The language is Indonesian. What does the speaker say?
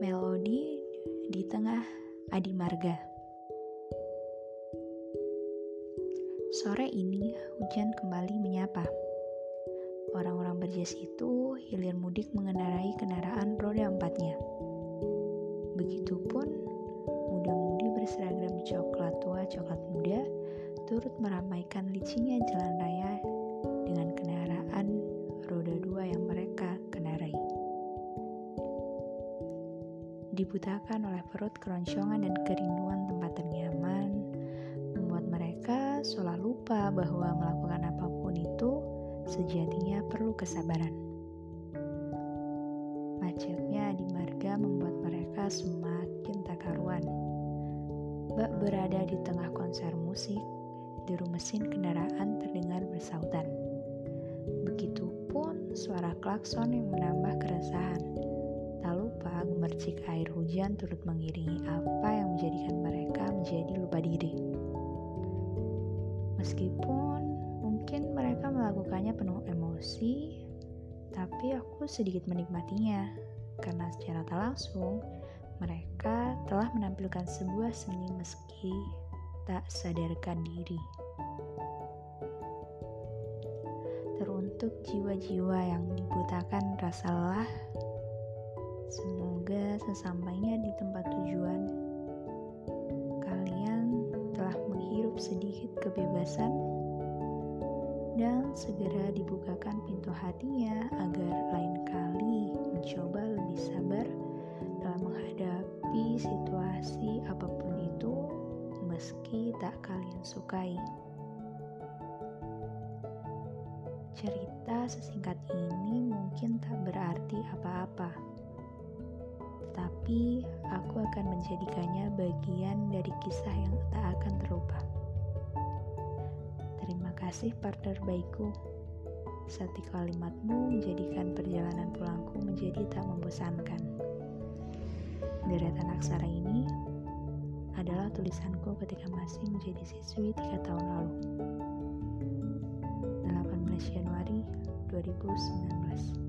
melodi di tengah Adi Marga. Sore ini hujan kembali menyapa. Orang-orang berjas itu hilir mudik mengendarai kendaraan roda empatnya. Begitupun muda-mudi berseragam coklat tua coklat muda turut meramaikan licinnya jalan raya Dibutakan oleh perut keroncongan dan kerinduan tempat ternyaman, seolah lupa bahwa melakukan apa pun itu sejatinya perlu kesabaran. Macetnya di marga membuat mereka semakin tak karuan. Bak berada di tengah konser musik, deru mesin kendaraan terdengar bersautan. Begitupun suara klakson yang menambah keresahan. Gemercik air hujan turut mengiringi apa yang menjadikan mereka menjadi lupa diri. Meskipun mungkin mereka melakukannya penuh emosi, tapi aku sedikit menikmatinya karena secara tak langsung mereka telah menampilkan sebuah seni meski tak sadarkan diri. Teruntuk jiwa-jiwa yang dibutakan rasa semoga sesampainya di tempat tujuan sedikit kebebasan dan segera dibukakan pintu hatinya agar lain kali mencoba lebih sabar dalam menghadapi situasi apa pun itu meski tak kalian sukai. Cerita sesingkat ini mungkin tak berarti apa-apa tetapi aku akan menjadikannya bagian dari kisah yang tak akan terlupa kasih partner baikku. Sati kalimatmu menjadikan perjalanan pulangku menjadi tak membosankan. Deretan aksara ini adalah tulisanku ketika masih menjadi siswi tiga tahun lalu. 18 Januari 2019